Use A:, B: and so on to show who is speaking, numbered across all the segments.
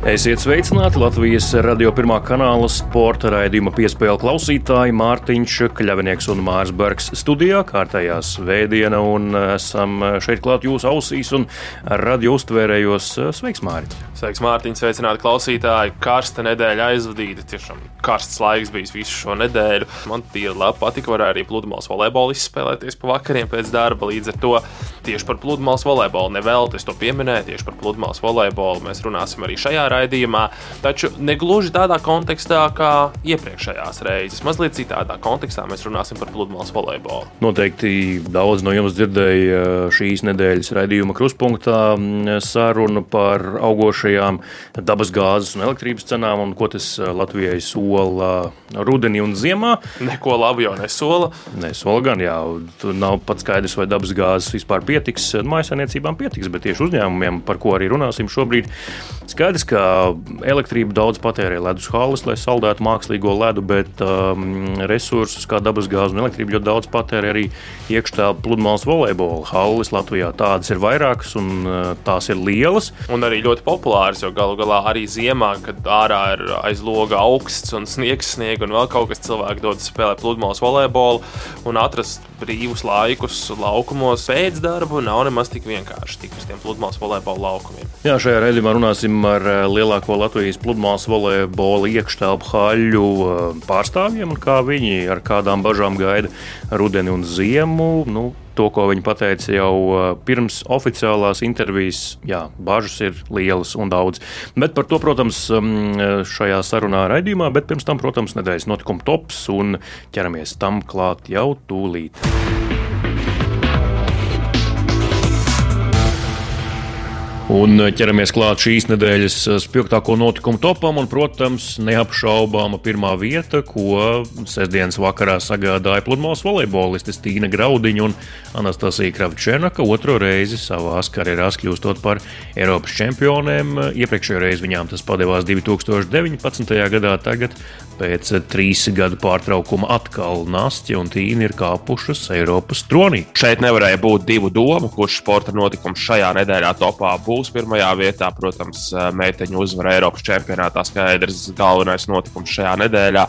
A: Esiet sveicināti Latvijas radio pirmā kanāla sporta raidījuma piespēļu klausītāji Mārtiņš Kļavinieks un Mārs Bergs studijā kārtējā svētdiena un esam šeit klāt jūsu ausīs un radio uztvērējos. Sveiks, Māri!
B: Sveiks, Mārtiņ, sveicināti klausītāji! Karsta nedēļa aizvadīta, tiešām karsts laiks bijis visu šo nedēļu. Man tie labi patika, varēja arī pludmales volejbolu izspēlēties pa vakariem pēc darba. Līdz ar to tieši par pludmales volejbolu nevēl, es to pieminēju, tieši par pludmales volejbolu mēs runāsim arī šajā raidījumā, taču ne gluži tādā kontekstā kā iepriekšējās reizes. Mazliet citādā kontekstā mēs runāsim par pludmales volejbolu.
A: Noteikti daudz no jums dzirdēja šīs nedēļas raidījuma kruspunktā sarunu par augošajām dabas gāzes un elektrības cenām un ko tas Latvijai sola rudenī un ziemā.
B: Neko labu jau nesola.
A: Nesola gan, jā, tur nav pat skaidrs, vai dabas gāzes vispār pietiks. Mājasēmniecībām pietiks, bet tieši uzņēmumiem, par ko arī runāsim šobrīd, skaidrs, ka elektrību daudz patērē ledus halas, lai saldētu mākslīgo ledu, bet um, resursus kā dabasgāzi un elektrību ļoti daudz patērē arī iekštelpu pludmales volejbola halas. Latvijā tādas ir vairākas un uh, tās ir lielas.
B: Un arī ļoti populāras, jo galu galā arī ziemā, kad ārā ir aiz loga augsts un sniegs, sniega un vēl kaut kas cilvēki dodas spēlēt pludmales volejbolu un atrast brīvus laikus laukumos pēc darba nav nemaz tik vienkārši tik uz tiem pludmales volejbola laukumiem.
A: Jā, šajā raidījumā runāsim ar eh, lielāko Latvijas pludmales volejbola iekštelpu haļu eh, pārstāvjiem un kā viņi ar kādām bažām gaida rudeni un ziemu. Nu, to, ko viņi pateica jau eh, pirms oficiālās intervijas, jā, bažas ir lielas un daudz. Bet par to, protams, mm, šajā sarunā raidījumā, bet pirms tam, protams, nedēļas notikuma tops un ķeramies tam klāt jau tūlīt. Un ķeramies klāt šīs nedēļas spilgtāko notikumu topam, un, protams, neapšaubāma pirmā vieta, ko sestdienas vakarā sagādāja pludmales volejbolistes Tīna Graudiņa un Anastasija Kravčēnaka otro reizi savā karjerā kļūstot par Eiropas čempionēm. Iepriekšējo reizi viņām tas padevās 2019. gadā, tagad pēc trīs gadu pārtraukuma atkal Nastja un Tīna ir kāpušas Eiropas tronī.
B: Šeit nevarēja būt divu domu, kurš sporta notikums šajā nedēļā topā būs pirmajā vietā. Protams, meiteņu uzvara Eiropas čempionātā skaidrs galvenais notikums šajā nedēļā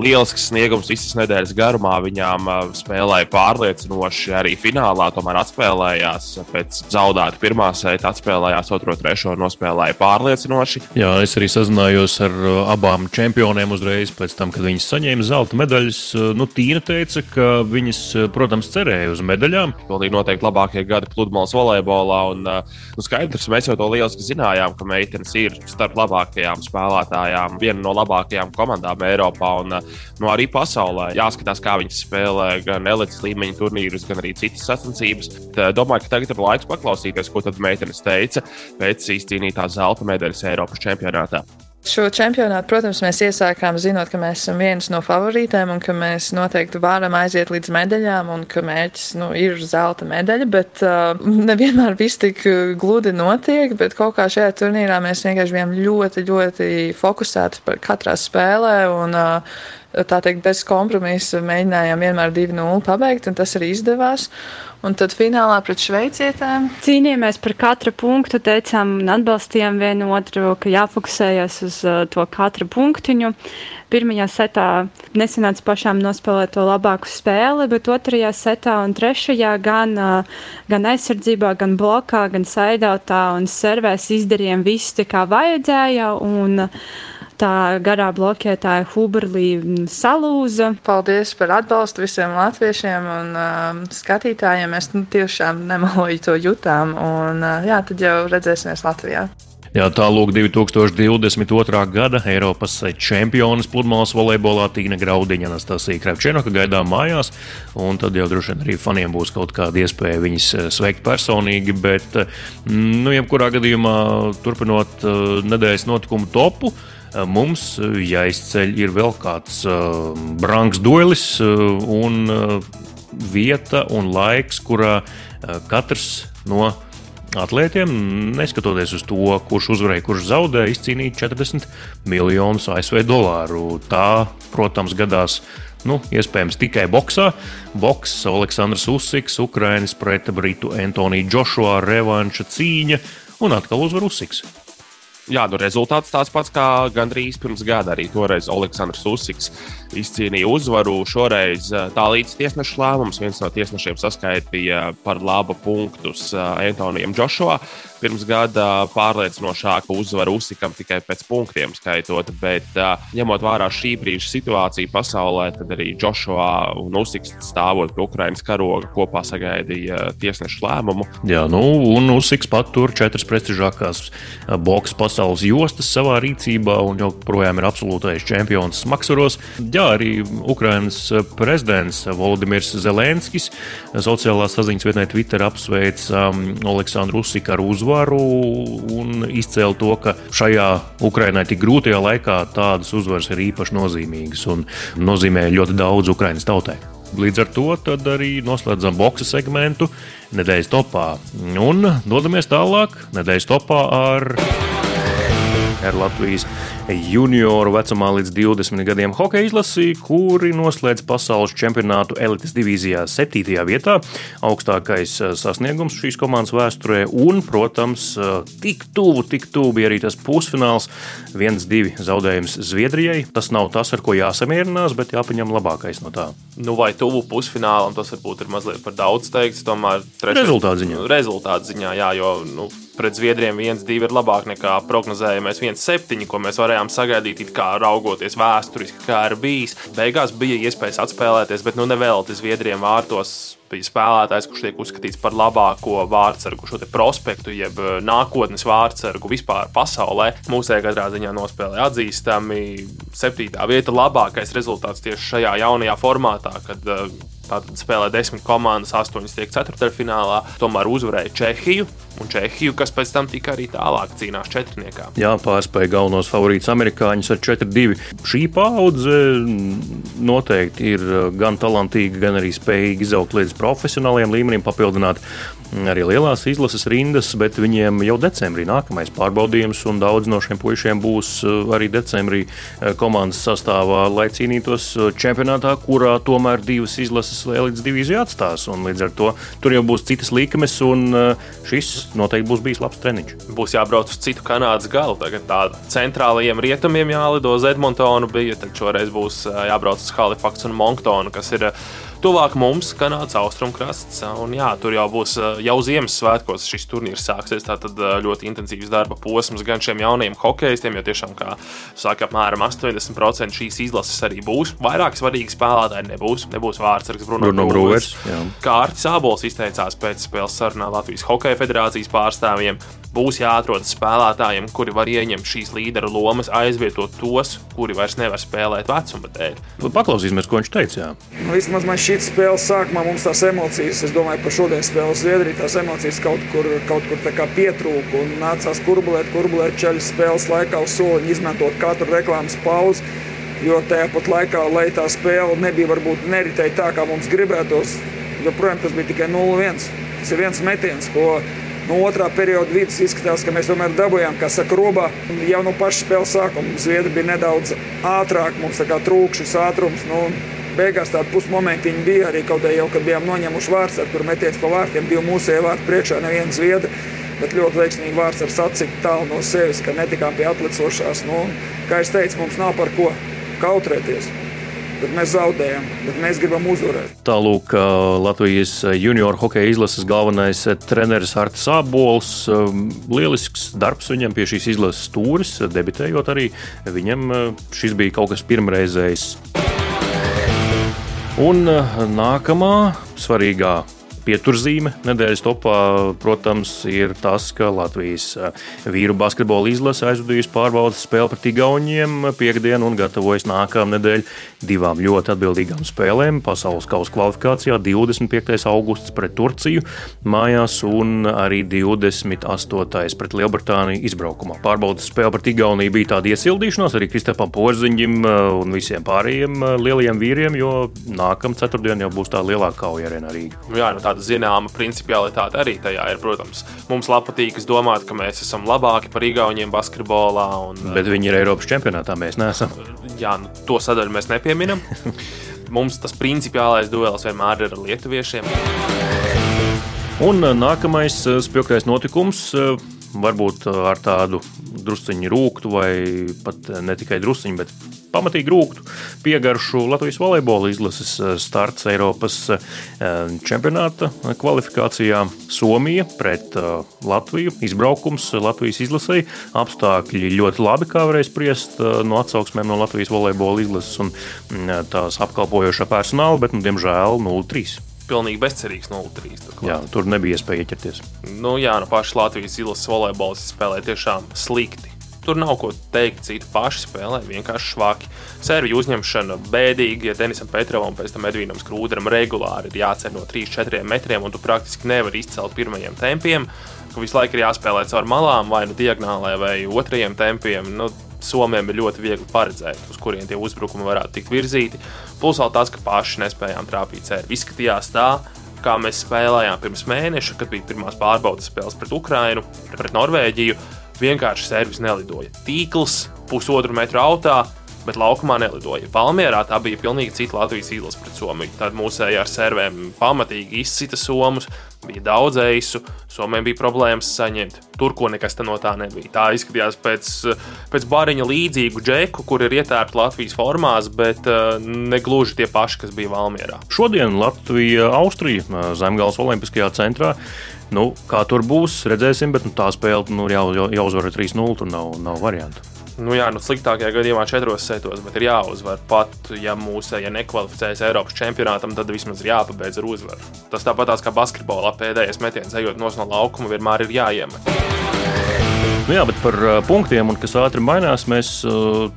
B: lielisks sniegums visas nedēļas garumā. Viņām spēlēja pārliecinoši arī finālā, tomēr atspēlējās pēc zaudēta pirmā seita, atspēlējās otro, trešo un nospēlēja pārliecinoši.
A: Jā, es arī sazinājos ar abām čempionēm uzreiz pēc tam, kad viņas saņēma zelta medaļas. Nu, Tīna teica, ka viņas, protams, cerēja uz medaļām.
B: Pilnīgi noteikti labākie gadi pludmales volejbolā. Un, nu, skaidrs, mēs jau to lieliski zinājām, ka meitenes ir starp labākajām spēlētājām, viena no labākajām komandām Eiropā. Un, nu, arī pasaulē. Jāskatās, kā viņi spēlē gan elites līmeņa turnīrus, gan arī citas sacensības. Tā, domāju, ka tagad ir laiks paklausīties, ko tad meitenes teica pēc izcīnītā zelta medaļas Eiropas čempionātā.
C: Šo čempionātu, protams, mēs iesākām zinot, ka mēs esam viens no favorītēm un ka mēs noteikti varam aiziet līdz medaļām un ka mērķis nu, ir zelta medaļa, bet uh, nevienmēr viss tik gludi notiek, bet kaut kā šajā turnīrā mēs vienkārši bijām ļoti, ļoti fokusēti par katrā spēlē un uh, tā teikt, bez kompromisa mēģinājām vienmēr 2-0 pabeigt, un tas arī izdevās. Un tad finālā pret šveicietēm
D: cīnījāmies par katru punktu, teicām un atbalstījām vienu otru, ka jāfokusējas uz uh, to katru punktiņu. Pirmajā setā nesanāca pašām nospēlēt to labāku spēli, bet otrajā setā un trešajā gan, uh, gan aizsardzībā, gan blokā, gan saidautā un servēs izdarījām visu, kā vajadzēja. Un, uh, tā garā blokētāja Huberlī salūza.
C: Paldies par atbalstu visiem latviešiem un um, skatītājiem. Mēs nu, tiešām nemaloju to jutām. Un, uh, jā, tad jau redzēsimies Latvijā.
A: Jā, tālāk 2022. gada Eiropas čempionas pludmales volejbolā Tīna Graudiņa, Anastasija Krepčenoka gaidām mājās. Un tad jau droši vien arī faniem būs kaut kāda iespēja viņas uh, sveikt personīgi. Bet, mm, nu, jebkurā gadījumā, turpinot uh, nedēļas notikumu topu, uh, mums jāizceļ ir vēl kāds uh, brangs duelis uh, un uh, vieta un laiks, kurā katrs no atlētiem, neskatoties uz to, kurš uzvarēja, kurš zaudēja, izcīnīja 40 miljonus ASV dolāru. Tā, protams, gadās Nu, iespējams, tikai boxā. Boks, Aleksandrs Usiks, Ukrainas pret Britu Antoniju Džošua, revanša cīņa un atkal uzvar Usiks.
E: Jā, nu rezultāts tāds pats kā gandrīz pirms gada. Arī toreiz Aleksandrs Usiks izcīnīja uzvaru. Šoreiz tā līdz tiesneša lēmums viens no tiesnešiem saskaitīja par labu punktus Antonijam Džošovā. Pirms gada pārliecinošāka uzvara Usikam tikai pēc punktiem skaitot, bet ņemot vērā šī brīža situāciju pasaulē, tad arī Džošovā un Usiks stāvot pie Ukraiņas karoga kopā sagaidīja tiesneša lēmumu.
A: Jā, nu, un Usiks pat tur četras prestižākās boxe pasaules jostas savā rīcībā un joprojām ir absolūtais čempions smaksuros. Jā, arī Ukraiņas prezidents Volodimirs Zelenskis sociālās saziņas vietnē Twitter apsveic um, Aleksandru Usiku ar uzvaru un izcēla to, ka šajā Ukrainai tik grūtajā laikā tādas uzvaras ir īpaši nozīmīgas un nozīmē ļoti daudz Ukraiņas tautai. Līdz ar to arī noslēdzam boxe segmentu nedēļas topā un dodamies tālāk nedēļas topā ar, ar Latvijas junioru vecumā līdz 20 gadiem hokeja izlasi, kuri noslēdz pasaules čempionātu elites divīzijā 7. vietā. Augstākais eh, sasniegums šīs komandas vēsturē, un, protams, eh, tik tuvu, tik tuvu bija arī tas pusfināls. 1-2 zaudējums Zviedrijai. Tas nav tas, ar ko jāsamierinās, bet jāpaņem labākais no tā.
B: Nu, vai tuvu pusfinālam tas varbūt ir mazliet par daudz teikts, tomēr
A: rezultātu ziņā.
B: Rezultātu ziņā, jā, jo nu, pret Zviedriem 1-2 ir labāk nekā prognozējamais 1-7, ko mēs varējām sagaidīt, kā raugoties vēsturiski, kā ir bijis. Beigās bija iespējas atspēlēties, bet nu nevēlti Zviedriem vārtos bija spēlētājs, kurš tiek uzskatīts par labāko vārdsargu, šo prospektu, jeb eh, nākotnes vārdsargu vispār pasaulē. Mūsējā katrā ziņā nospēlēja atzīstami. Septītā vieta - labākais rezultāts tieši šajā jaunajā formātā, kad uh, Tātad spēlē desmit komandas, astoņas tiek ceturtajfinālā. Tomēr uzvarēja Čehiju, un Čehiju, kas pēc tam tika arī tālāk cīnās četrniekā.
A: Jā, pārspēja galvenos favorītus amerikāņus ar 4-2. Šī paudze noteikti ir gan talantīga, gan arī spējīga izaugt līdz profesionāliem līmenim, papildināt arī lielās izlases rindas, bet viņiem jau decembrī nākamais pārbaudījums, un daudz no šiem puišiem būs uh, arī decembrī uh, komandas sastāvā, lai cīnītos uh, čempionātā, kurā tomēr divas izlases līdz divīziju atstās. Līdz ar to tur jau būs citas līkumes, un šis noteikti būs bijis labs treniņš.
B: Būs jābrauc uz citu Kanādas galu. Tagad tādā centrālajiem rietumiem jālido uz Edmontonu, bija, tad šoreiz būs jābrauc uz Halifax un Monktonu, kas ir tuvāk mums, Kanādas austrumkrasts. Un, jā, tur jau būs jau Ziemassvētkos šis turnīrs sāksies. Tātad ļoti intensīvs darba posms gan šiem jaunajiem hokeistiem, jo tiešām, kā saka, apmēram 80% šīs izlases arī būs. Vairāk svarīgi spēlētāji nebūs. Nebūs vārdsargs Bruno,
A: Bruno Brūvers.
B: Kārtis Abols izteicās pēc spēles sarunā Latvijas Hokeja federācijas pārstāvjiem būs jāatrod spēlētājiem, kuri var ieņemt šīs līderu lomas, aizvietot tos, kuri vairs nevar spēlēt vecuma dēļ.
A: Paklausīsimies, ko viņš teica. Jā.
F: Nu, vismaz man šī spēles sākumā mums tās emocijas, es domāju, par šodienas spēles Zviedriju, tās emocijas kaut kur, kaut kur pietrūka nācās kurbulēt, kurbulēt ceļu spēles laikā uz soliņa, izmantot katru reklāmas pauzi. Jo tajā pat laikā, lai tā spēle nebija varbūt neritēja tā, kā mums gribētos, joprojām tas bija tikai 0-1. Tas ir viens metiens, ko No otrā perioda vidus izskatās, ka mēs tomēr dabūjām, kā saka, robā. Jau no paša spēles sākuma Zviedri bija nedaudz ātrāk, mums trūka šis ātrums. Nu, beigās tāda pusmomentiņa bija arī kaut kā jau, kad bijām noņēmuši vārds, tur metiens pa vārtiem, divi mūsēji vārti priekšā, neviens zviedri. Bet ļoti veiksmīgi vārds ar sacīk tālu no sevis, ka netikām pie atlicošās. Nu, kā jau teicu, mums nav par ko kautrēties bet mēs zaudējam, bet mēs gribam uzvarēt.
A: Tālūk, Latvijas junior hokeja izlases galvenais treneris Arts Abols. Lielisks darbs viņam pie šīs izlases stūres, debitējot arī. Viņam šis bija kaut kas pirmreizējs. Un nākamā svarīgā Pieturzīme nedēļas topā, protams, ir tas, ka Latvijas eh, vīru basketbola izlase aizvadījusi pārbaudas spēli pret Igauniem piekdienu un gatavojas nākamā nedēļa divām ļoti atbildīgām spēlēm. Pasaules kausa kvalifikācijā 25. augusts pret Turciju mājās un arī 28. pret Lielbritāniju izbraukumā. Pārbaudas spēle pret Igauniju bija tāda iesildīšanās arī Kristapam Porziņam eh, un visiem pārējiem eh, lielajiem vīriem, jo nākamā ceturtdiena jau būs tā lielākā kauja arēna Rīga.
B: Jā, nu tā tāda zināma principialitāte arī tajā ir. Protams, mums patīk domāt, ka mēs esam labāki par Igauniem basketbolā. Un,
A: Bet viņi ir Eiropas čempionātā, mēs neesam.
B: Jā, nu, to sadaļu mēs nepieminam. Mums tas principiālais duels vienmēr ir ar lietuviešiem.
A: Un nākamais spilgtais notikums varbūt ar tādu drusciņu rūktu, vai pat ne tikai drusciņu, bet pamatīgi rūktu piegaršu Latvijas volejbola izlases eh, starts Eiropas eh, čempionāta kvalifikācijā. Somija pret eh, Latviju, izbraukums Latvijas izlasēji. Apstākļi ļoti labi, kā varēja spriest no atsauksmēm no Latvijas volejbola izlases un mm, tās apkalpojošā personāla, bet, nu, diemžēl, 0-3
B: pilnīgi bezcerīgs 0-3.
A: Jā, tur nebija iespēja ieķerties.
B: Nu, jā, no pašas Latvijas izlases volejbols spēlē tiešām slikti. Tur nav ko teikt, citu paši spēlē vienkārši švaki. Serviju uzņemšana bēdīga, ja Denisam Petrovam un pēc tam Edvīnam Skrūderam regulāri ir jācer no 3-4 metriem, un tu praktiski nevari izcelt pirmajiem tempiem, ka visu laiku ir jāspēlē caur malām, vai nu diagonālē, vai otrajiem tempiem. Nu, Somijam ir ļoti viegli paredzēt, uz kurien tie uzbrukumi varētu tikt virzīti. Plus vēl tas, ka paši nespējām trāpīt cēru. Izskatījās tā, kā mēs spēlējām pirms mēneša, kad bija pirmās pārbaudas spēles pret Ukrajinu, pret Norvēģiju vienkārši servis nelidoja. Tīkls pusotru metru autā, bet laukumā nelidoja. Valmjerā tā bija pilnīgi cita Latvijas izlase pret Somiju. Tad mūsēji ar servēm pamatīgi izcita somus, bija daudz eisu, Somijam bija problēmas saņemt. Turko nekas no tā nebija. Tā izskatījās pēc, pēc bariņa līdzīgu džeku, kur ir ietērpta Latvijas formās, bet uh, ne gluži tie paši, kas bija Valmjerā.
A: Šodien Latvija, Austrija, uh, Zemgājas Olimpiskajā centrā. Nu, kā tur būs, redzēsim, bet nu, tā spēle nu, jau, jau, jāuzvar 3-0. Tur nav, nav variantu.
B: Nu jā, nu sliktākajā gadījumā četros setos, bet ir jāuzvar. Pat ja mūsu ja nekvalificējas Eiropas čempionātam, tad vismaz ir jāpabeidz ar uzvaru. Tas tāpat kā basketbolā pēdējais metiens, ejot no laukuma, vienmēr ir jāiemet.
A: Nu jā, bet par punktiem, un kas ātri mainās, mēs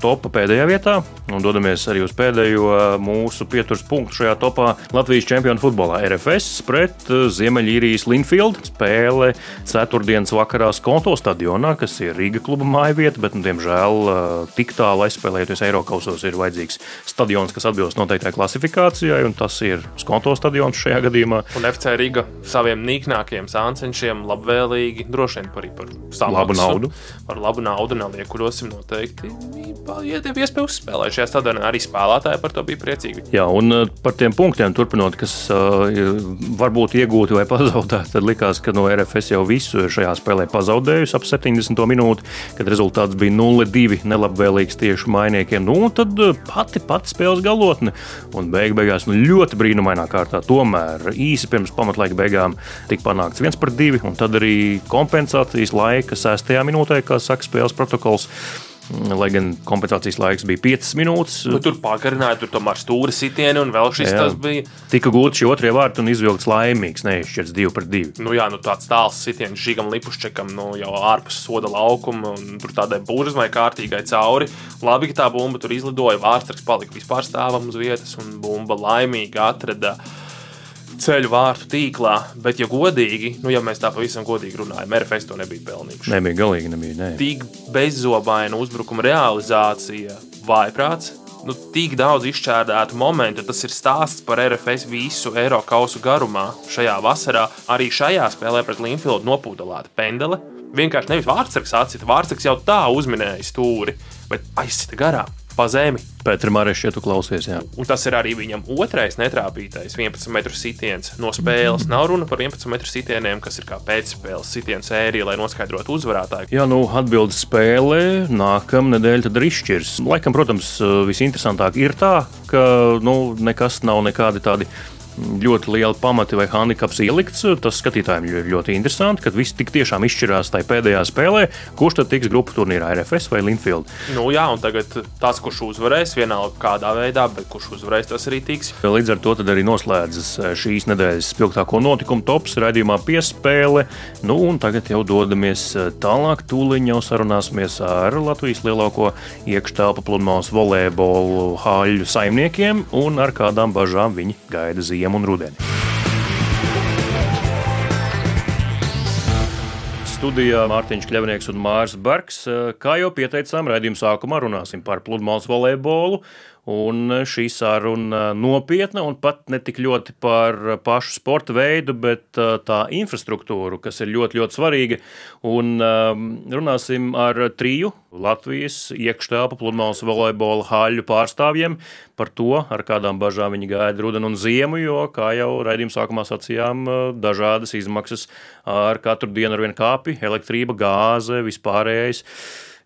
A: topā pēdējā vietā un dodamies arī uz pēdējo mūsu pieturas punktu šajā topā Latvijas čempionu futbolā. RFS pret Ziemeļīrijas Linfield spēle ceturtdienas vakarā Skonto stadionā, kas ir Rīga kluba māja vieta, bet, nu, diemžēl, tik tālu aizspēlējoties Eiropausos ir vajadzīgs stadions, kas atbilst noteiktai klasifikācijai, un tas ir Skonto stadions šajā gadījumā.
B: Un FC Riga saviem nīknākajiem sāncenšiem labvēlīgi droši vien par, par
A: savu naudu naudu.
B: Par labu naudu neliekuļosim noteikti. Ja tev iespēja uzspēlēt šajā stadionā, arī spēlētāji par to bija priecīgi.
A: Jā, un uh, par tiem punktiem turpinot, kas uh, varbūt iegūti vai pazaudēti, tad likās, ka no RFS jau visu šajā spēlē pazaudējusi ap 70 minūti, kad rezultāts bija 0-2 nelabvēlīgs tieši mainiekiem. Nu, tad uh, pati, pati spēles galotne un beig beigās nu, ļoti brīnumainā kārtā tomēr īsi pirms pamatlaika beigām tika panākts viens par divi, un tad arī kompensācijas laika sestajā minūtē, kā saka spēles protokols. Lai gan kompensācijas laiks bija 5 minūtes.
B: Nu, tur pagarināja, tur tomēr stūra sitieni un vēl šis jā, tas bija.
A: Tika gūts šī otrie vārti un izvilkts laimīgs, neizšķirts 2 pret 2.
B: Nu jā, nu tāds tāls sitiens Žigam Lipušķekam nu, jau ārpus soda laukuma un tur tādai burzmai kārtīgai cauri. Labi, ka tā bumba tur izlidoja, vārdsargs palika vispār stāvam uz vietas un bumba laimīgi atrada ceļu vārtu tīklā, bet, ja godīgi, nu, ja mēs tā pavisam godīgi runājam, RFS to nebija pelnījuši.
A: Nebija galīgi, nebija. Ne.
B: Tik bezzobaina uzbrukuma realizācija, vājprāts. Nu, tik daudz izšķērdētu momentu. Tas ir stāsts par RFS visu Eiro kausu garumā. Šajā vasarā arī šajā spēlē pret Linfieldu nopūdelēta pendele. Vienkārši nevis vārdsargs atcita, vārdsargs jau tā uzminēja stūri, bet aizsita garām pa zemi.
A: Pēteram arī šeit klausies. Jā.
B: Un tas ir arī viņam otrais netrāpītais 11 metru sitiens no spēles. Nav runa par 11 metru sitieniem, kas ir kā pēcspēles sitienu sērija, lai noskaidrotu uzvarētāju.
A: Jā, nu, atbildes spēlē nākamā nedēļa tad ir izšķirs. Laikam, protams, visinteresantāk ir tā, ka nu, nekas nav nekādi tādi ļoti liela pamati vai handikaps ielikts. Tas skatītājiem ir ļoti interesanti, kad viss tik tiešām izšķirās tajā pēdējā spēlē, kurš tad tiks grupu turnīrā RFS vai Linfield.
B: Nu, jā, un tagad tas, kurš uzvarēs, vienalga kādā veidā, bet kurš uzvarēs, tas arī tiks.
A: Līdz ar to arī noslēdzas šīs nedēļas spilgtāko notikumu tops raidījumā piespēle. Nu, un tagad jau dodamies tālāk. Tūlīt jau sarunāsimies ar Latvijas lielāko iekštelpu pludmales volejbolu hāļu saimniekiem un ar kādām bažām viņi gaida ziemu ziemu un rudeni. Studijā Mārtiņš Kļavnieks un Mārs Bergs. Kā jau pieteicām, raidījuma sākumā runāsim par pludmales volejbolu Un šī saruna nopietna un pat ne tik ļoti par pašu sporta veidu, bet tā infrastruktūru, kas ir ļoti, ļoti svarīga. Un runāsim ar triju Latvijas iekštelpu pludmales volejbola haļu pārstāvjiem par to, ar kādām bažām viņi gaida rudenu un ziemu, jo, kā jau raidījuma sākumā sacījām, dažādas izmaksas ar katru dienu ar vien kāpi, elektrība, gāze, vispārējais.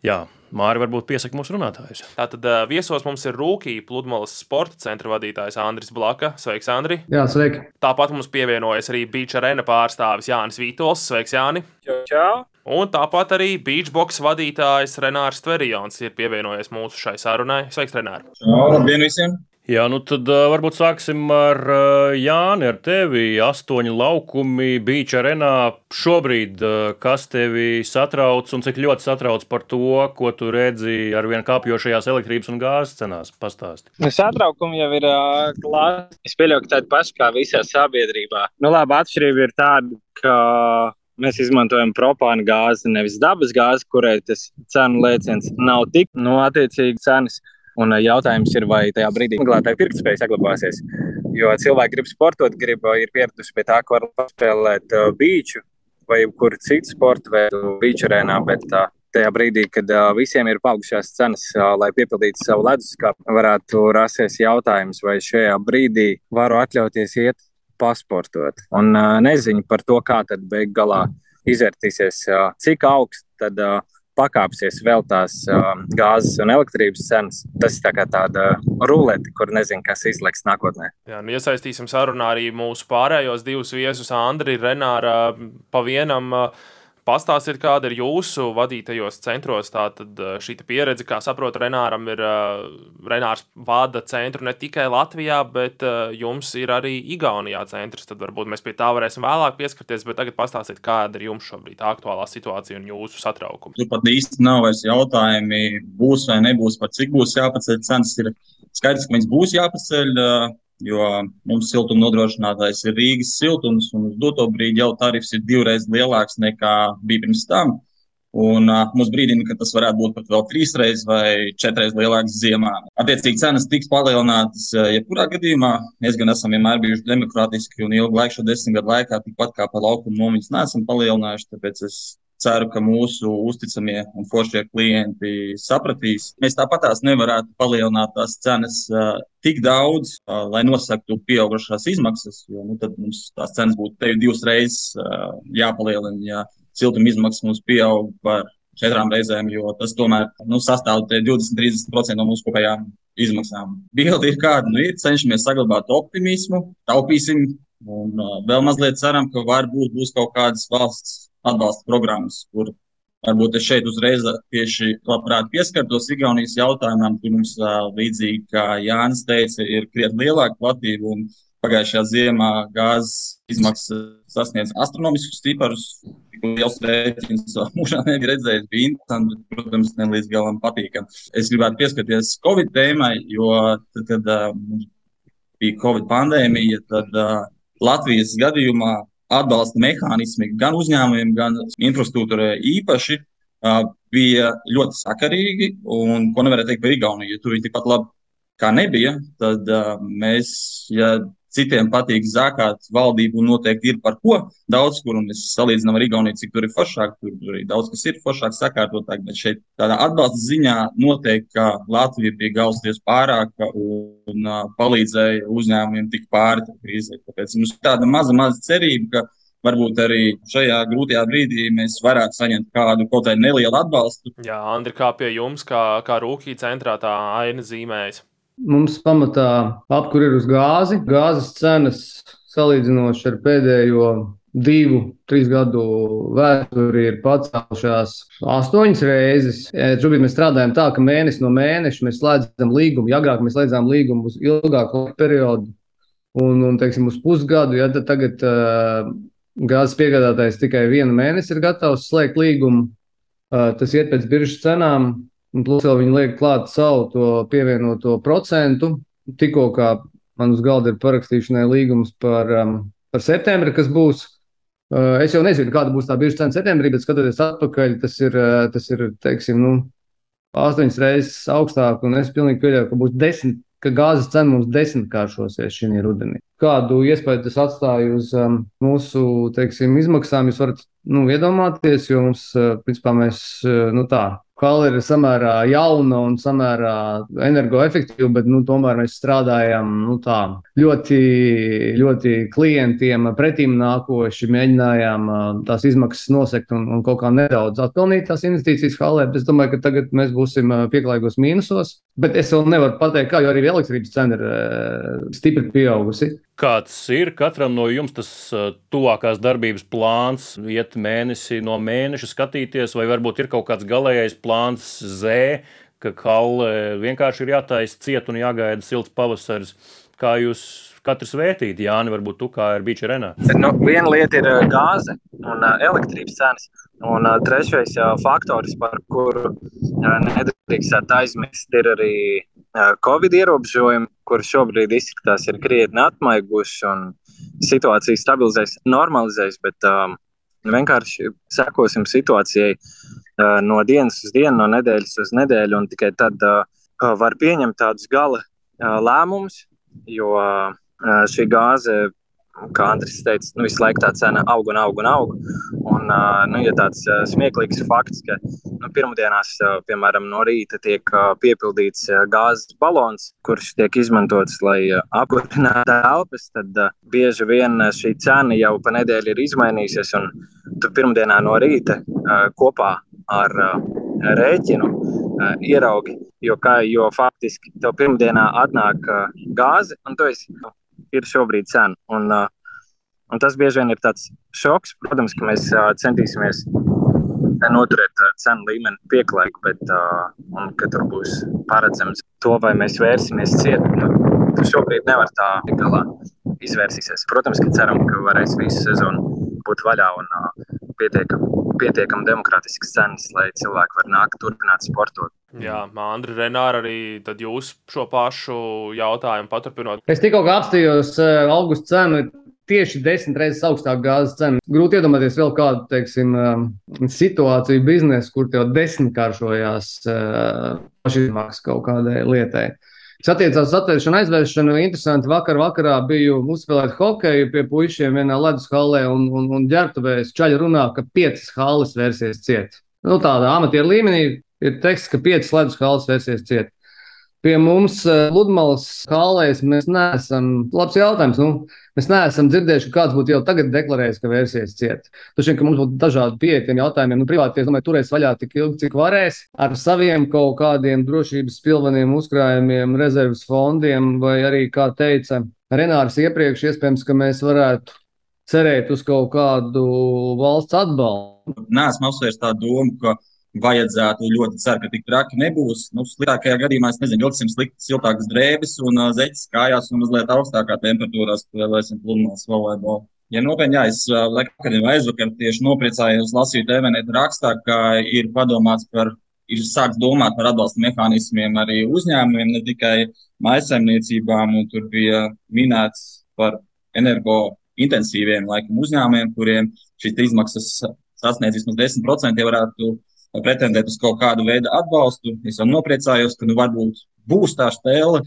A: Jā, Māri varbūt piesaka mūsu runātājus.
B: Tātad viesos mums ir Rūkija pludmales sporta centra vadītājs Andris Blaka. Sveiks, Andri!
G: Jā, sveiki!
B: Tāpat mums pievienojas arī Beach Arena pārstāvis Jānis Vītols. Sveiks, Jāni!
H: Čau, čau.
B: Un tāpat arī Beachbox vadītājs Renārs Tverijons ir pievienojies mūsu šai sarunai. Sveiks, Renār!
H: Čau, labdien visiem!
A: Jā, nu tad varbūt sāksim ar Jāni, ar tevi. Astoņi laukumi Beach Arenā. Šobrīd, kas tevi satrauc un cik ļoti satrauc par to, ko tu redzi ar vien kāpjošajās elektrības un gāzes cenās? Pastāsti.
H: Nu, satraukumi jau ir klāts. Es pieļauju, ka tāda paša kā visā sabiedrībā. Nu, labi, atšķirība ir tāda, ka Mēs izmantojam propānu gāzi, nevis dabas gāzi, kurai tas cenu lēciens nav tik nu, attiecīgi cenas. Un jautājums ir, vai tajā brīdī meklētāja pirktspēja saglabāsies. Jo cilvēki grib sportot, grib ir pieraduši pie tā, ka var paspēlēt uh, beidžu vai kuru citu sporta veidu beidžu arēnā. Bet, uh, Tajā brīdī, kad uh, visiem ir paaugšās cenas, uh, lai piepildītu savu leduskapu, varētu rasties jautājums, vai šajā brīdī varu atļauties iet pasportot. Un uh, neziņu par to, kā tad beig galā izvērtīsies, uh, cik augsts tad uh, pakāpsies vēl tās uh, gāzes un elektrības cenas. Tas ir tā tāda rulete, kur nezinu, kas izliks nākotnē.
B: Jā, nu iesaistīsim sarunā arī mūsu pārējos divus viesus, Andriu Renāru, pa vienam. Uh, Pastāstiet, kāda ir jūsu vadītajos centros eh, šī pieredze. Kā saprotu, Renāram ir uh, Renārs vada centru ne tikai Latvijā, bet uh, jums ir arī Igaunijā centrs. Tad varbūt mēs pie tā varēsim vēlāk pieskarties, bet tagad pastāstiet, kāda ir jums šobrīd aktuālā situācija un jūsu satraukumi.
I: Tur pat īsti nav vairs jautājumi, būs vai nebūs, par cik būs jāpaceļ cenas. Ir skaidrs, ka viņas būs jāpaceļ. Uh, jo mums siltuma nodrošinātājs ir Rīgas siltums, un uz doto brīdi jau tarifs ir divreiz lielāks nekā bija pirms tam. Un uh, mums brīdina, ka tas varētu būt pat vēl trīs reizes vai četras lielāks ziemā. Attiecīgi, cenas tiks palielinātas jebkurā gadījumā. Mēs gan esam vienmēr bijuši demokrātiski un ilgu laiku, šo desmit gadu laikā, tikpat kā par laukumu nomiņas neesam palielinājuši. Tāpēc es ceru, ka mūsu uzticamie un foršie klienti sapratīs. Mēs tāpatās nevarētu palielināt tās cenas uh, tik daudz, uh, lai nosaktu pieaugušās izmaksas, jo nu, tad mums tās cenas būtu divas reizes uh, jāpalielina, ja siltuma izmaksas mums pieaug par četrām reizēm, jo tas tomēr nu, sastāv 20-30% no mūsu kopējām izmaksām. Bilde ir kāda, nu, ir cenšamies saglabāt optimismu, taupīsim. Un uh, vēl mazliet ceram, ka varbūt būs kaut kādas valsts atbalsta programmas, kur varbūt es šeit uzreiz tieši labprāt pieskartos Igaunijas jautājumam, kur mums līdzīgi kā Jānis teica, ir krietni lielāka platība un pagājušajā ziemā gāzes izmaksas sasniedz astronomiskus ciparus. Liels rēķins mūžā nebija redzējis, bija interesanti, bet, protams, ne līdz galam patīkami. Es gribētu pieskarties Covid tēmai, jo tad, kad uh, bija Covid pandēmija, tad uh, Latvijas gadījumā atbalsta mehānismi gan uzņēmumiem, gan infrastruktūrai īpaši bija ļoti sakarīgi. Un, ko nevarēja teikt par Igauniju, jo tur viņi tikpat labi kā nebija, tad mēs, ja citiem patīk zākāt, valdību noteikti ir par ko daudz, kur mēs salīdzinām ar Igauniju, cik tur ir foršāk, tur, arī daudz kas ir foršāk, sakārtotāk, bet šeit tādā atbalsta ziņā noteikti, ka Latvija bija gausties pārāka un uh, palīdzēja uzņēmumiem tik pāri krīzē. Tāpēc mums ir tāda maza, maza cerība, ka varbūt arī šajā grūtajā brīdī mēs varētu saņemt kādu kaut kādu nelielu atbalstu.
B: Jā, Andri, kā pie jums, kā, kā Rūkī centrā tā aina zīmējas?
G: Mums pamatā apkur ir uz gāzi. Gāzes cenas salīdzinoši ar pēdējo divu, trīs gadu vēsturi ir pacēlušās astoņas reizes. Šobrīd mēs strādājam tā, ka mēnesi no mēneša mēs slēdzam līgumu. Ja agrāk mēs slēdzām līgumu uz ilgāku periodu un, un teiksim, uz pusgadu, ja tagad uh, gāzes piegādātājs tikai vienu mēnesi ir gatavs slēgt līgumu. Uh, tas iet pēc biržas cenām. Un plus vēl viņi liek klāt savu to pievienoto procentu. Tikko kā man uz galda ir parakstīšanai līgums par, um, par septembri, kas būs. Uh, es jau nezinu, kāda būs tā biržas cena septembrī, bet skatoties atpakaļ, tas ir, uh, tas ir teiksim, nu, astoņas reizes augstāk. Es pilnīgi pieļauju, ka būs desmit ka gāzes cena mums desmitkāršosies šī rudenī. Kādu iespēju tas atstāja uz um, mūsu teiksim, izmaksām, jūs varat nu, iedomāties, jo mums, uh, principā, mēs uh, nu, tā Kala ir samērā jauna un samērā energoefektīva, bet nu, tomēr mēs strādājam nu, tā, ļoti, ļoti klientiem pretīm nākoši. Mēģinājām tās izmaksas nosekt un, un kaut kā nedaudz atpelnīt tās investīcijas halē. Es domāju, ka tagad mēs būsim pieklājīgos mīnusos. Bet es vēl nevaru pateikt, kā, jo arī elektrības cena ir stipri pieaugusi.
A: Kāds ir katram no jums tas tuvākās darbības plāns, iet mēnesi no mēneša skatīties, vai varbūt ir kaut kāds galīgais plāns Z, ka kalle vienkārši ir jātaisa ciet un jāgaida silts pavasaris. Kā jūs katrs vērtīt, Jāni, varbūt tu kā ir bijusi Renā?
H: Nu, viena lieta ir gāze un elektrības cenas. Un trešais faktors, par kuru nedrīkst aizmirst, ir arī Covid ierobežojumi, kurus šobrīd izskatās ir krietni atmaiguši un situācija stabilizēs, normalizēs, bet um, vienkārši sekosim situācijai uh, no dienas uz dienu, no nedēļas uz nedēļu, un tikai tad uh, var pieņemt tādus gala uh, lēmumus, jo uh, šī gāze kā Andris teica, nu, visu laiku tā cena aug un aug un aug. Un, nu, ja tāds smieklīgs fakts, ka nu, pirmdienās, piemēram, no rīta tiek piepildīts gāzes balons, kurš tiek izmantots, lai apkurinātu elpas, tad bieži vien šī cena jau pa nedēļu ir izmainījusies. Un tu pirmdienā no rīta kopā ar rēķinu ieraugi, jo, kā, jo faktiski tev pirmdienā atnāk gāze, un tu esi ir šobrīd cena. Un, uh, un tas bieži vien ir tāds šoks. Protams, ka mēs uh, centīsimies noturēt uh, cenu līmeni pieklājīgi, bet uh, tur būs paredzams to, vai mēs vērsimies ciet. Nu, tu šobrīd nevar tā galā izvērsīsies. Protams, ka ceram, ka varēs visu sezonu būt vaļā un uh, pietiekami pietiekam demokrātiskas cenas, lai cilvēki var nākt turpināt sportot.
B: Jā, Andri, Renāri, arī jūs šo pašu jautājumu paturpinot.
G: Es tikko apstājos uh, augusta cenu. Tieši desmit reizes augstāka gāzes cena. Grūti iedomāties vēl kādu teiksim, uh, situāciju biznesa, kur tev desmitkāršojās uh, pašizmaksas kaut kādai lietai. Kas attiecās uz atvēršanu, aizvēršanu, interesanti. Vakar vakarā biju uzspēlēt hokeju pie puišiem vienā ledus halē un, un, un ģērbtuvēs. Čaļi runā, ka piecas halas versijas ciet. Nu, tādā amatieru līmenī ir teksts, ka piecas ledus halas versijas ciet. Pie mums eh, Ludmālas kālēs mēs neesam, labs jautājums, nu, mēs neesam dzirdējuši, ka kāds būtu jau tagad deklarējis, ka versijas ciet. Taču, ka mums būtu dažādi pieeja tiem jautājumiem, nu, privāti, es domāju, turēs vaļā tik ilgi, cik varēs, ar saviem kaut kādiem drošības pilveniem uzkrājumiem, rezerves fondiem, vai arī, kā teica Renārs iepriekš, iespējams, ka mēs varētu cerēt uz kaut kādu valsts atbalstu.
I: Nē, esmu apsvērts tā domu, ka vajadzētu ļoti ceru, ka tik traki nebūs. Nu, sliktākajā gadījumā es nezinu, vilksim sliktas, siltākas drēbes un uh, zeķes kājās un mazliet augstākā temperatūrā spēlēsim pludmales volejbolu. Ja nopietni, jā, es vakar vai aizvakar tieši nopriecājos, lasīju TVNet rakstā, ka ir padomāts par, ir sākts domāt par atbalsta mehānismiem arī uzņēmumiem, ne tikai maisaimniecībām, un tur bija minēts par energo intensīviem laikam uzņēmumiem, kuriem šīs izmaksas sasniedz vismaz 10%, ja varētu pretendēt uz kaut kādu veidu atbalstu. Es jau nopriecājos, ka nu, varbūt būs tā spēle.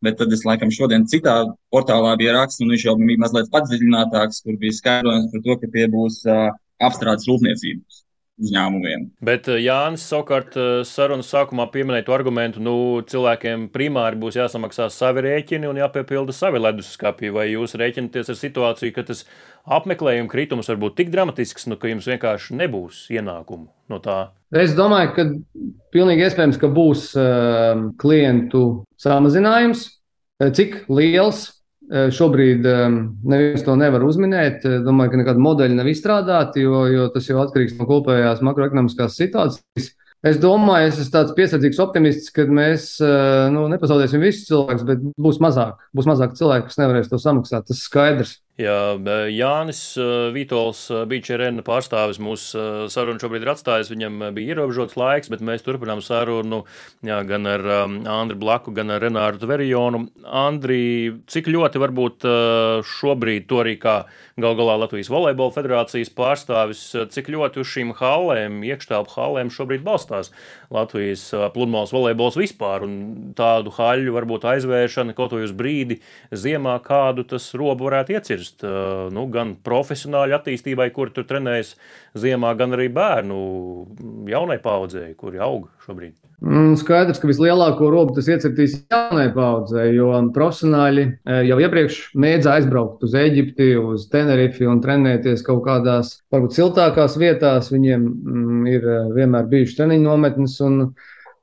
I: Bet tad es laikam šodien citā portālā bija raksts, un viņš jau bija mazliet padziļinātāks, kur bija skaidrojums par to, ka tie būs uh, apstrādes rūpniecības uzņēmumiem.
A: Bet Jānis savukārt sarunas sākumā pieminēja to argumentu, nu, cilvēkiem primāri būs jāsamaksā savi rēķini un jāpiepilda savi leduskapī. Vai jūs rēķinaties ar situāciju, ka tas apmeklējuma kritums var būt tik dramatisks, nu, ka jums vienkārši nebūs ienākumu no tā?
G: Es domāju, ka pilnīgi iespējams, ka būs uh, klientu samazinājums. Cik liels Šobrīd neviens to nevar uzminēt. Domāju, ka nekāda modeļa nav izstrādāta, jo, jo tas jau atkarīgs no kopējās makroekonomiskās situācijas. Es domāju, es esmu tāds piesardzīgs optimists, ka mēs nu, nepazaudēsim visus cilvēkus, bet būs mazāk. Būs mazāk cilvēku, kas nevarēs to samaksāt. Tas ir skaidrs.
A: Jā, Jānis Vitols, Beachерena pārstāvis mūsu sarunu šobrīd ir atstājis. Viņam bija ierobežots laiks, bet mēs turpinām sarunu jā, gan ar Andriu Blaku, gan ar Renāru Tverionu. Andri, cik ļoti varbūt šobrīd to arī kā gal galā Latvijas volejbola federācijas pārstāvis, cik ļoti uz šīm hallēm, iekštelpu hallēm šobrīd balstās Latvijas pludmales volejbols vispār un tādu haļu varbūt aizvēršana kaut vai uz brīdi ziemā, kādu tas robu varētu iecirst pievērst nu, gan profesionāļu attīstībai, kur tur trenējas ziemā, gan arī bērnu jaunai paudzei, kuri aug šobrīd.
G: Mm, skaidrs, ka vislielāko robu tas iecirtīs jaunai paudzei, jo profesionāļi jau iepriekš mēdza aizbraukt uz Eģipti, uz Tenerifi un trenēties kaut kādās, varbūt siltākās vietās. Viņiem mm, ir vienmēr bijušas treniņu nometnes, un,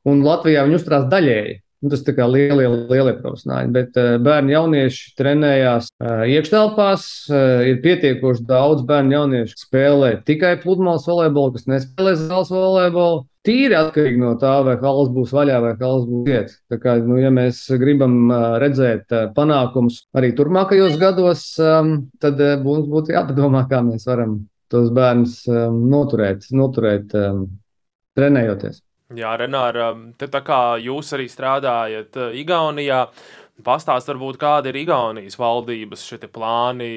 G: un Latvijā viņi uzturās daļēji. Nu, tas ir lielie, lielie profesionāļi, bet uh, bērni jaunieši trenējās uh, iekštelpās. Uh, ir pietiekoši daudz bērnu jauniešu, kas spēlē tikai pludmales volejbolu, kas nespēlē zāles volejbolu. Tīri atkarīgi no tā, vai halas būs vaļā vai halas būs iet. Tā kā, nu, ja mēs gribam redzēt panākumus arī turpmākajos gados, um, tad mums būtu jāpadomā, kā mēs varam tos bērnus um, noturēt, noturēt um, trenējoties.
B: Jā, Renāra, tā kā jūs arī strādājat uh, Igaunijā, Pastāst, varbūt, kāda ir Igaunijas valdības plāni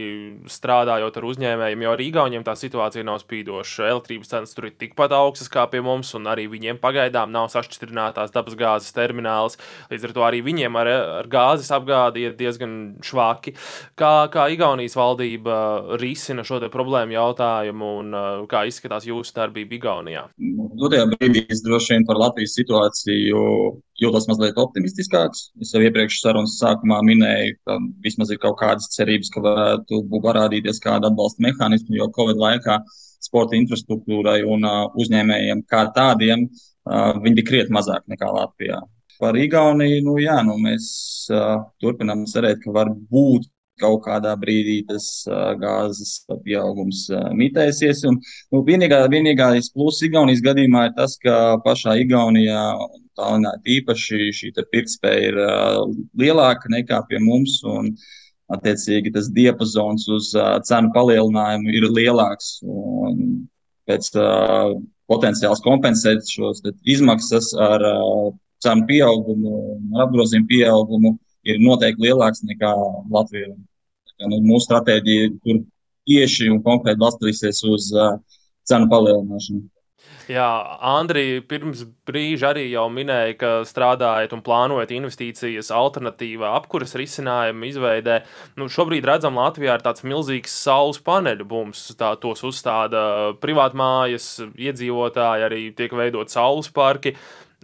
B: strādājot ar uzņēmējiem, jo arī Igauniem tā situācija nav spīdoša. Elektrības cenas tur ir tikpat augstas kā pie mums, un arī viņiem pagaidām nav sašķidrinātās dabasgāzes termināls. Līdz ar to arī viņiem ar, ar gāzes apgādi ir diezgan švaki. Kā, kā Igaunijas valdība risina šo problēmu jautājumu un uh, kā izskatās jūsu darbība Igaunijā?
I: Dotajā brīdī es droši vien par Latvijas situāciju jūtos mazliet optimistiskāks. Es jau iepriekš sarunas sākumā minēju, ka vismaz ir kaut kādas cerības, ka varētu parādīties kāda atbalsta mehānismi, jo Covid laikā sporta infrastruktūrai un uh, uzņēmējiem kā tādiem uh, viņi bija krietni mazāk nekā Latvijā. Par Igauniju, nu jā, nu mēs uh, turpinām cerēt, ka var būt kaut kādā brīdī tas uh, gāzes pieaugums uh, mitēsies. Un, nu, vienīgā, vienīgais pluss Igaunijas gadījumā ir tas, ka pašā Igaunijā Tallinā īpaši šī pirktspēja ir lielāka nekā pie mums. Un, Attiecīgi, tas diapazons uz uh, cenu palielinājumu ir lielāks. Un pēc uh, potenciāls kompensēt šos izmaksas ar uh, cenu pieaugumu, apgrozījumu pieaugumu, ir noteikti lielāks nekā Latvijā. Nu, mūsu stratēģija tur tieši un konkrēti balstīsies uz uh, cenu palielināšanu.
B: Jā, Andrija, pirms brīža arī jau minēja, ka strādājat un plānojat investīcijas alternatīvā apkuras risinājuma izveidē. Nu, šobrīd redzam, Latvijā ir tāds milzīgs saules paneļu bums. Tā, tos uzstāda privātmājas, iedzīvotāji, arī tiek veidot saules parki.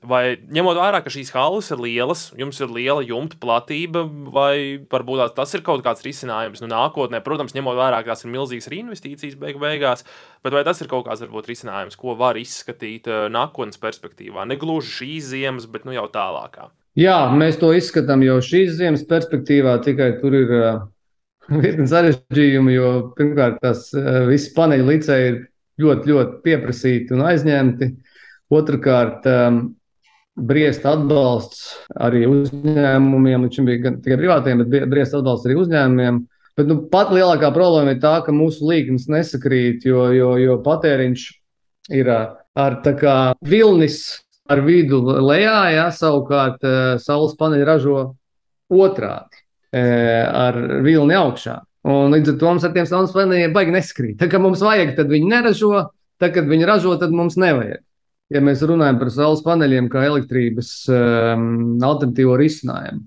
B: Vai ņemot vērā, ka šīs halas ir lielas, jums ir liela jumta platība, vai varbūt tas ir kaut kāds risinājums nu, nākotnē? Protams, ņemot vērā, ka tās ir milzīgas arī investīcijas beig beigās, bet vai tas ir kaut kāds varbūt, risinājums, ko var izskatīt uh, nākotnes perspektīvā? Ne gluži šīs ziemas, bet nu, jau tālākā.
G: Jā, mēs to izskatām jau šīs ziemas perspektīvā, tikai tur ir uh, virkni sarežģījumi, jo pirmkārt, tas uh, viss paneļa licēji ir ļoti, ļoti pieprasīti un aizņemti. Otrakārt, um, briest atbalsts arī uzņēmumiem, šim bija gan tikai privātiem, bet briest atbalsts arī uzņēmumiem. Bet nu, pat lielākā problēma ir tā, ka mūsu līknes nesakrīt, jo, jo, jo patēriņš ir ar tā kā vilnis ar vidu lejā, ja savukārt saules paneļi ražo otrādi ar vilni augšā. Un līdz ar to mums ar tiem saules paneļiem baigi neskrīt. Tā kā mums vajag, tad viņi neražo, tad, kad viņi ražo, tad mums nevajag ja mēs runājam par saules paneļiem kā elektrības um, alternatīvo risinājumu.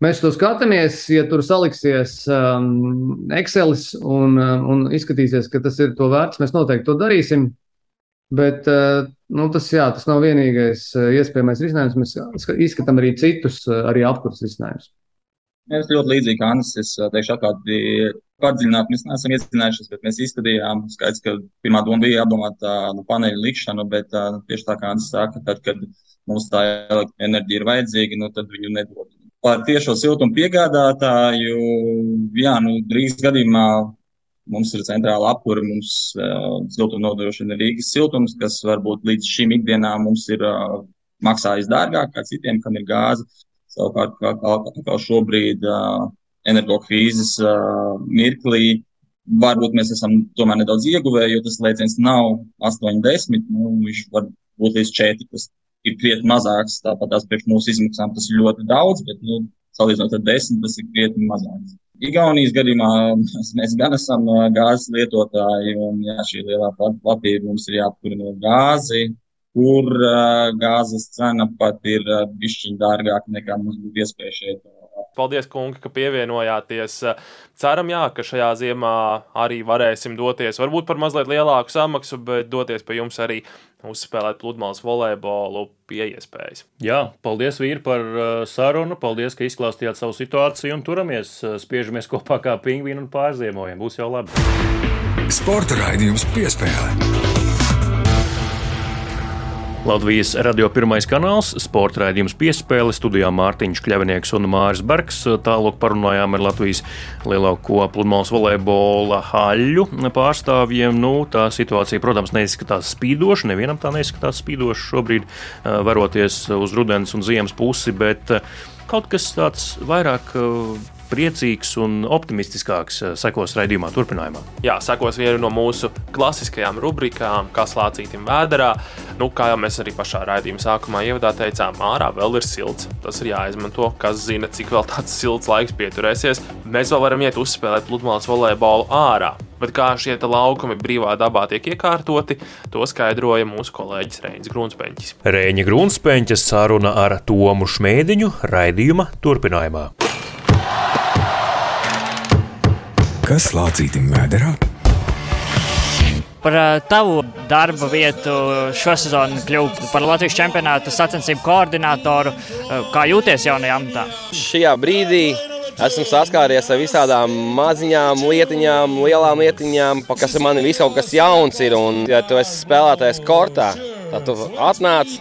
G: Mēs to skatāmies, ja tur saliksies um, Excel un, um, un izskatīsies, ka tas ir to vērts, mēs noteikti to darīsim. Bet uh, nu, tas, jā, tas nav vienīgais uh, iespējamais risinājums. Mēs izskatām arī citus, uh, arī apkurses risinājumus.
I: Es ļoti līdzīgi Anna. Es teikšu, atklāti, padziļināt mēs neesam iedzinājušies, bet mēs izskatījām. Skaidrs, ka pirmā doma bija apdomāt nu, paneļu likšanu, bet uh, tieši tā kā Anna saka, tad, kad mums tā enerģija ir vajadzīga, nu, tad viņu nedod. Par tiešo siltumu piegādātāju, jā, nu, drīz gadījumā mums ir centrāla apkūra, mums uh, siltuma nodrošina Rīgas siltums, kas varbūt līdz šim ikdienā mums ir uh, maksājis dārgāk kā citiem, kam ir gāze. Savukārt, kā, kā, kā šobrīd uh, energokrīzes uh, mirklī, varbūt mēs esam tomēr nedaudz ieguvēji, jo tas lēciens nav 80. Nu, viņš var būt līdz 4. Tas ir krietni mazāks. Tāpat tās priekš mūsu izmaksām tas ir ļoti daudz, bet nu, salīdzinot ar 10, tas ir krietni mazāks. Igaunijas gadījumā mēs gan esam gāzes lietotāji, un jā, šī lielā platība mums ir jāapkurina gāzi, kur gāzes cena pat ir bišķiņ dārgāka nekā mums būtu iespēja šeit
B: Paldies, kungi, ka pievienojāties. Ceram, jā, ka šajā ziemā arī varēsim doties, varbūt par mazliet lielāku samaksu, bet doties pie jums arī uzspēlēt pludmales volejbolu pie iespējas.
A: Jā, paldies, vīri, par uh, sarunu. Paldies, ka izklāstījāt savu situāciju un turamies, uh, spiežamies kopā kā pingvīni un pārziemojam. Būs jau labi.
J: Sporta raidījums piespēlē.
A: Latvijas radio pirmais kanāls, sporta raidījums piespēle, studijā Mārtiņš Kļavinieks un Māris Bergs. Tālāk parunājām ar Latvijas lielāko pludmales volejbola haļu pārstāvjiem. Nu, tā situācija, protams, neizskatās spīdoša, nevienam tā neizskatās spīdoša šobrīd, varoties uz rudens un ziemas pusi, bet kaut kas tāds vairāk priecīgs un optimistiskāks eh, sekos raidījumā turpinājumā.
B: Jā, sekos viena no mūsu klasiskajām rubrikām, kas lācītim vēderā. Nu, kā jau mēs arī pašā raidījuma sākumā ievadā teicām, ārā vēl ir silts. Tas ir jāizmanto, kas zina, cik vēl tāds silts laiks pieturēsies. Mēs vēl varam iet uzspēlēt pludmales volejbolu ārā. Bet kā šie laukumi brīvā dabā tiek iekārtoti, to skaidroja mūsu kolēģis Reinis Grunsteņķis.
A: Reiņa Grunsteņķis saruna ar Tomu Šmēdiņu raidījuma turpinājumā.
J: Kas lācītim vēderā?
K: Par uh, tavu darba vietu šosezon kļūt par Latvijas čempionāta sacensību koordinatoru. Uh, kā jūties jaunajā amatā?
L: Šajā brīdī esmu saskāries ar visādām maziņām lietiņām, lielām lietiņām, kas man ir kaut kas jauns. Ir, un, ja tu esi spēlētājs kortā, tad tu atnāc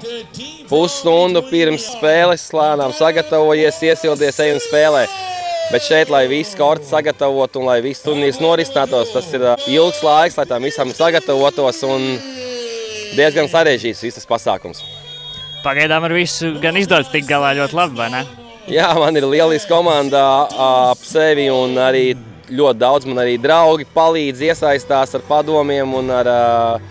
L: pusstundu pirms spēles, lēnām sagatavojies, iesildies, ej un spēlē. Bet šeit, lai viss korts sagatavotu un lai viss turnīrs norisinātos, tas ir ilgs laiks, lai tam visam sagatavotos un diezgan sarežģīts visas pasākums.
K: Pagaidām ar visu gan izdodas tik galā ļoti labi, vai ne?
L: Jā, man ir lieliska komanda ap sevi un arī ļoti daudz man arī draugi palīdz, iesaistās ar padomiem. Ar,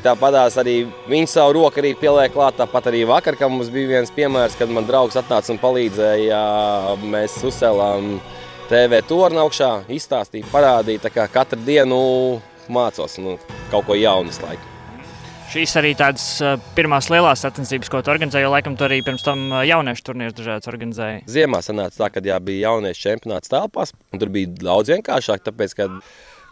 L: tāpatās arī viņi savu roku arī pieliek klāt. Tāpat arī vakar, kad mums bija viens piemērs, kad man draugs atnāca un palīdzēja. Mēs uzcēlām TV torni augšā, izstāstīja, parādīja. Tā kā katru dienu mācos nu, kaut ko jaunu laiku.
K: Šīs arī tādas pirmās lielās sacensības, ko tu organizēji, jo laikam tu arī pirms tam jauniešu turnīrus dažādas organizēji.
L: Ziemā sanāca tā, ka jā, bija jauniešu čempionāts telpās, un tur bija daudz vienkāršāk, tāpēc, ka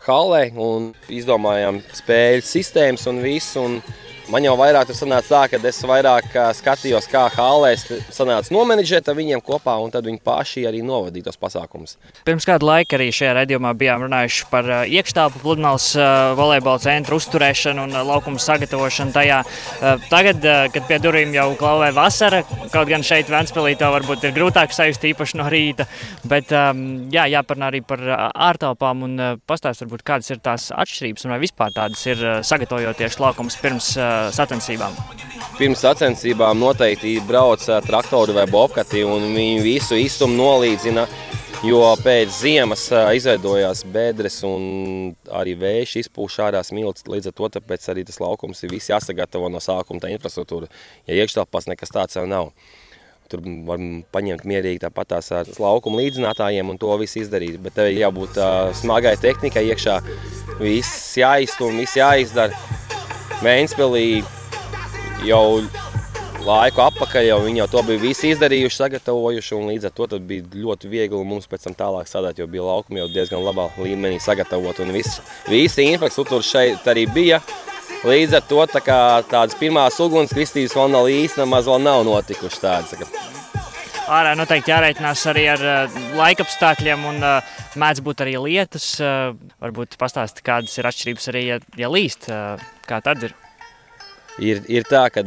L: halē un izdomājām spēļu sistēmas un visu. Un Man jau vairāk tur sanāca tā, ka es vairāk skatījos, kā Hālēs sanāca nomenedžēt viņiem kopā, un tad viņi paši arī novadīja tos pasākumus.
K: Pirms kāda laika arī šajā redzējumā bijām runājuši par iekštāpu pludmales volejbola centru uzturēšanu un laukumu sagatavošanu tajā. Tagad, kad pie durvīm jau klauvē vasara, kaut gan šeit Ventspilī to varbūt ir grūtāk sajust īpaši no rīta, bet jā, jāparunā arī par ārtelpām un pastāst varbūt kādas ir tās atšķirības un vai vispār tādas ir sagatavojoties laukumus pirms sacensībām?
L: Pirms sacensībām noteikti brauc traktori vai bobkati un viņi visu izsumu nolīdzina. Jo pēc ziemas izveidojās bedres un arī vējš izpūš ārā smilts. Līdz ar to arī tas laukums ir viss jāsagatavo no sākuma, tā infrastruktūra. Ja iekštelpās nekas tāds jau nav. Tur var paņemt mierīgi tāpat tās ar laukuma līdzinātājiem un to visu izdarīt. Bet tev jābūt uh, smagai tehnikai iekšā. Viss jāizstum, viss jāizdara. Vēnspēlī jau laiku atpakaļ, jau viņi jau to bija visi izdarījuši, sagatavojuši. Līdz ar to bija ļoti viegli mums pēc tam tālāk sadāt, jo bija laukumi jau diezgan labā līmenī sagatavot. Un viss, visa infrastruktūra šeit arī bija. Līdz ar to tā kā, tādas pirmās ugunskritības vēl nav īsti, nemaz vēl nav notikušas tādas.
K: Ārā noteikti jārēķinās arī ar uh, laika apstākļiem, un uh, mēdz būt arī lietas. Uh, varbūt pastāstīt, kādas ir atšķirības arī, ja, ja līst. Uh, kā tad ir?
L: Ir, ir tā, ka,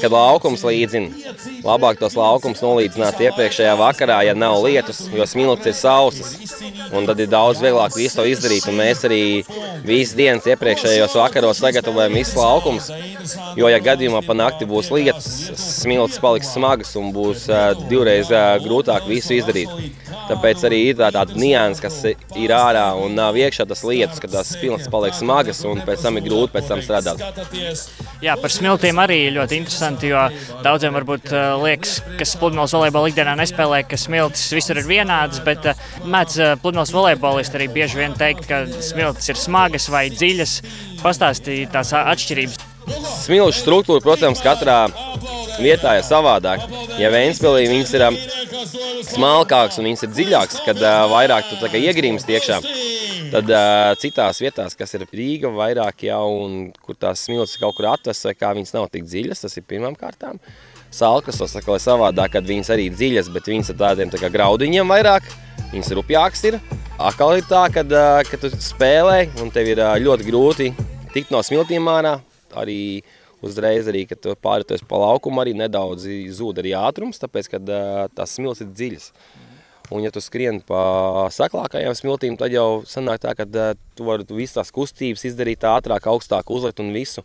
L: kad laukums līdzina, labāk tos laukumus nolīdzināt iepriekšējā vakarā, ja nav lietus, jo smilts ir sausas. Un tad ir daudz vieglāk visu to izdarīt. Un mēs arī visas dienas iepriekšējos vakaros sagatavojam visus laukumus. Jo, ja gadījumā pa nakti būs lietus, smilts paliks smagas un būs divreiz grūtāk visu izdarīt. Tāpēc arī ir tā, tāda nianses, kas ir ārā un nav iekšā tas lietus, ka tās spilgts paliek smagas un pēc tam ir grūti pēc tam strādāt.
K: Jā, par smiltīm arī ļoti interesanti, jo daudziem varbūt uh, liekas, ka pludmales volejbola ikdienā nespēlē, ka smiltis visur ir vienādas, bet uh, mēdz uh, pludmales volejbolisti arī bieži vien teikt, ka smiltis ir smagas vai dziļas. Pastāstīt tās atšķirības.
L: Smilšu struktūra, protams, katrā vietā ir savādāka. Ja Vēnspēlī viņas ir um, smalkākas un viņas ir dziļākas, kad uh, vairāk tu iegrimst iekšā, tad uh, citās vietās, kas ir Rīga vairāk jau un kur tās smilšas kaut kur atvestas, vai kā viņas nav tik dziļas, tas ir pirmām kārtām. Salkas tas ir savādāk, kad viņas arī dziļas, bet viņas ir tādiem tā kā graudiņiem vairāk, viņas rupjākas ir. Akal ir tā, kad, uh, kad tu spēlē un tev ir uh, ļoti grūti tikt no smiltīm ārā, arī uzreiz, arī, kad pārvietojas pa laukumu, arī nedaudz zūd arī ātrums, tāpēc, kad tās smilts ir dziļas. Un, ja tu skrien pa saklākajām smiltīm, tad jau sanāk tā, ka tu vari visas tās kustības izdarīt ātrāk, augstāk uzlikt un visu.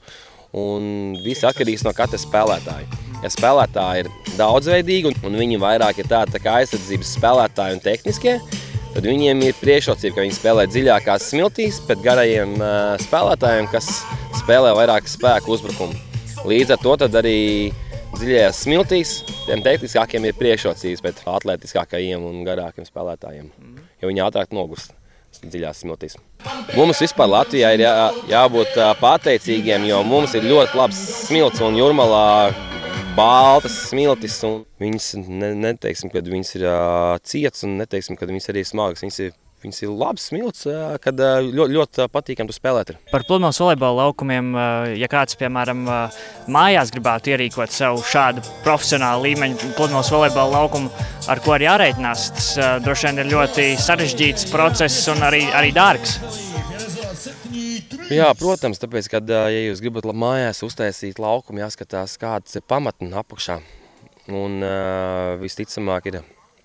L: Un viss atkarīgs no katra spēlētāja. Ja spēlētāji ir daudzveidīgi un viņi vairāk ir tādi tā kā aizsardzības spēlētāji un tehniskie, tad viņiem ir priekšrocība, ka viņi spēlē dziļākās smiltīs pret garajiem spēlētājiem, kas spēlē vairāk spēku uzbrukumu. Līdz ar to arī dziļajās smiltīs tiem tehniskākiem ir priekšrocības pret atletiskākajiem un garākiem spēlētājiem, jo viņi ātrāk nogurst dziļās smiltīs. Mums vispār Latvijā ir jā, jābūt pateicīgiem, jo mums ir ļoti labs smilts un jūrmalā baltas smiltis. Viņas ne, neteiksim, ka viņas ir uh, cietas un neteiksim, ka viņas arī smagas. Viņas ir Viņas ir labas smilts, kad ļoti, ļoti patīkami spēlēt.
K: Par pludmales volejbola laukumiem, ja kāds, piemēram, mājās gribētu ierīkot sev šādu profesionālu līmeņu pludmales volejbola laukumu, ar ko arī jārēķinās, tas droši vien ir ļoti sarežģīts process un arī, arī dārgs.
L: Jā, protams, tāpēc, kad, ja jūs gribat mājās uztaisīt laukumu, jāskatās, kāds ir pamatni apakšā. Un uh, visticamāk ir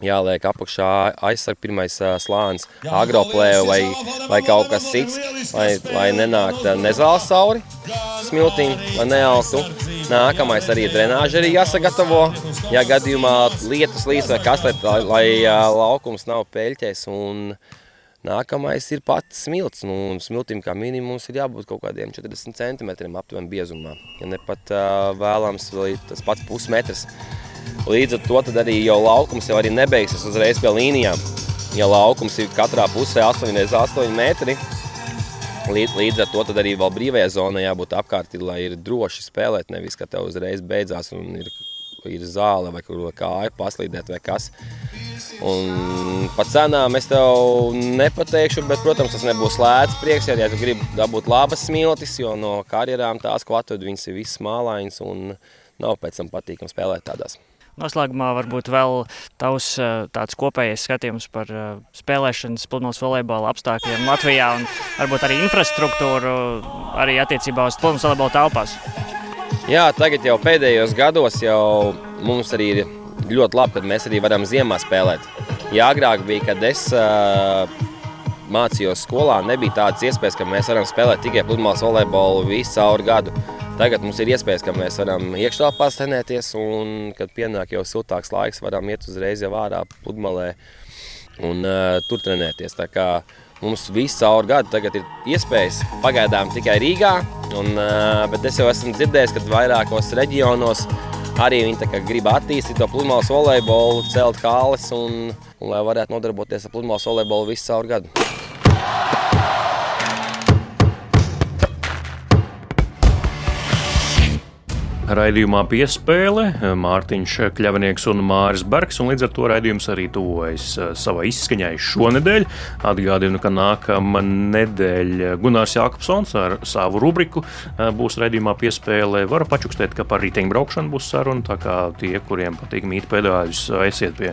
L: jāliek apakšā aizsarg pirmais slānis, agroplēve vai, vai kaut kas cits, lai, lai nenāktu nezāles cauri smiltīm, lai nealtu. Nākamais arī drenāža arī jāsagatavo, ja gadījumā lietus līdz vai kas, lai, lai laukums nav peļķēs un Nākamais ir pats smilts. Nu, smiltīm kā minimums ir jābūt kaut kādiem 40 centimetriem aptuveni biezumā. Ja ne pat uh, vēlams, tas pats pusmetrs. Līdz ar to arī jau laukums jau arī nebeigsies uzreiz pie līnijām. Ja laukums ir katrā pusē 8,8 metri, līdz, līdz ar to arī vēl brīvajā zonā jābūt apkārt, lai ir droši spēlēt. Nevis, ka tev uzreiz beidzās un ir, ir zāle vai kur kāja paslīdēt vai kas. Un par cenām es tev nepateikšu, bet, protams, tas nebūs lēts prieks, ja tu gribi dabūt labas smiltis, jo no karjerām tās, ko atved, viņas ir visas mālainas un nav pēc tam patīkam spēlēt tādās.
K: Noslēgumā varbūt vēl tavs tāds kopējais skatījums par spēlēšanas pludmales volejbola apstākļiem Latvijā un varbūt arī infrastruktūru arī attiecībā uz pludmales volejbola telpās.
L: Jā, tagad jau pēdējos gados jau mums arī ir ļoti labi, ka mēs arī varam ziemā spēlēt. Jā, agrāk bija, kad es uh, mācījos skolā, nebija tādas iespējas, ka mēs varam spēlēt tikai pludmales volejbolu visu cauri gadu. Tagad mums ir iespējas, ka mēs varam iekštelpā trenēties, un, kad pienāk jau siltāks laiks, varam iet uzreiz jau ārā pludmalē un uh, tur trenēties. Tā kā mums visu caur gadu tagad ir iespējas pagaidām tikai Rīgā, un, uh, bet es jau esmu dzirdējis, ka vairākos reģionos arī viņi grib attīstīt to pludmales volejbolu, celt kāles un, un lai varētu nodarboties ar pludmales volejbolu visu caur gadu.
A: Raidījumā piespēle Mārtiņš Kļavnieks un Māris Bergs, un līdz ar to raidījums arī tuvojas eh, savai izskaņai šonedēļ. Atgādinu, ka nākamā nedēļa Gunārs Jākopsons ar savu rubriku eh, būs raidījumā piespēle. Varu pačukstēt, ka par riteņbraukšanu būs saruna, tā kā tie, kuriem patīk mīt pedāļus, aiziet pie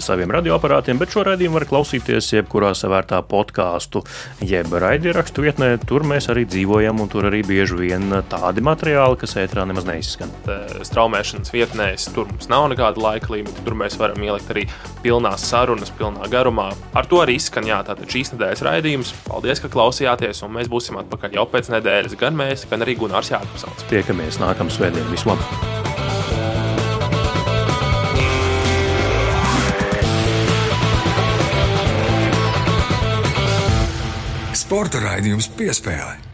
A: saviem radioaparātiem, bet šo raidījumu var klausīties jebkurā savērtā podkāstu jeb raidierakstu vietnē. Tur mēs arī dzīvojam, un tur arī bieži vien tādi materiāli, kas ētrā nemaz gan uh,
B: straumēšanas vietnēs. Tur mums nav nekāda laika limita, tur mēs varam ielikt arī pilnās sarunas, pilnā garumā. Ar to arī skan jā, tātad šīs nedēļas raidījums. Paldies, ka klausījāties, un mēs būsim atpakaļ jau pēc nedēļas. Gan mēs, gan arī Gunārs Jākapsauts.
A: Tiekamies nākamā svētdien, vislabāk!
J: sporta raidījums piespēlē.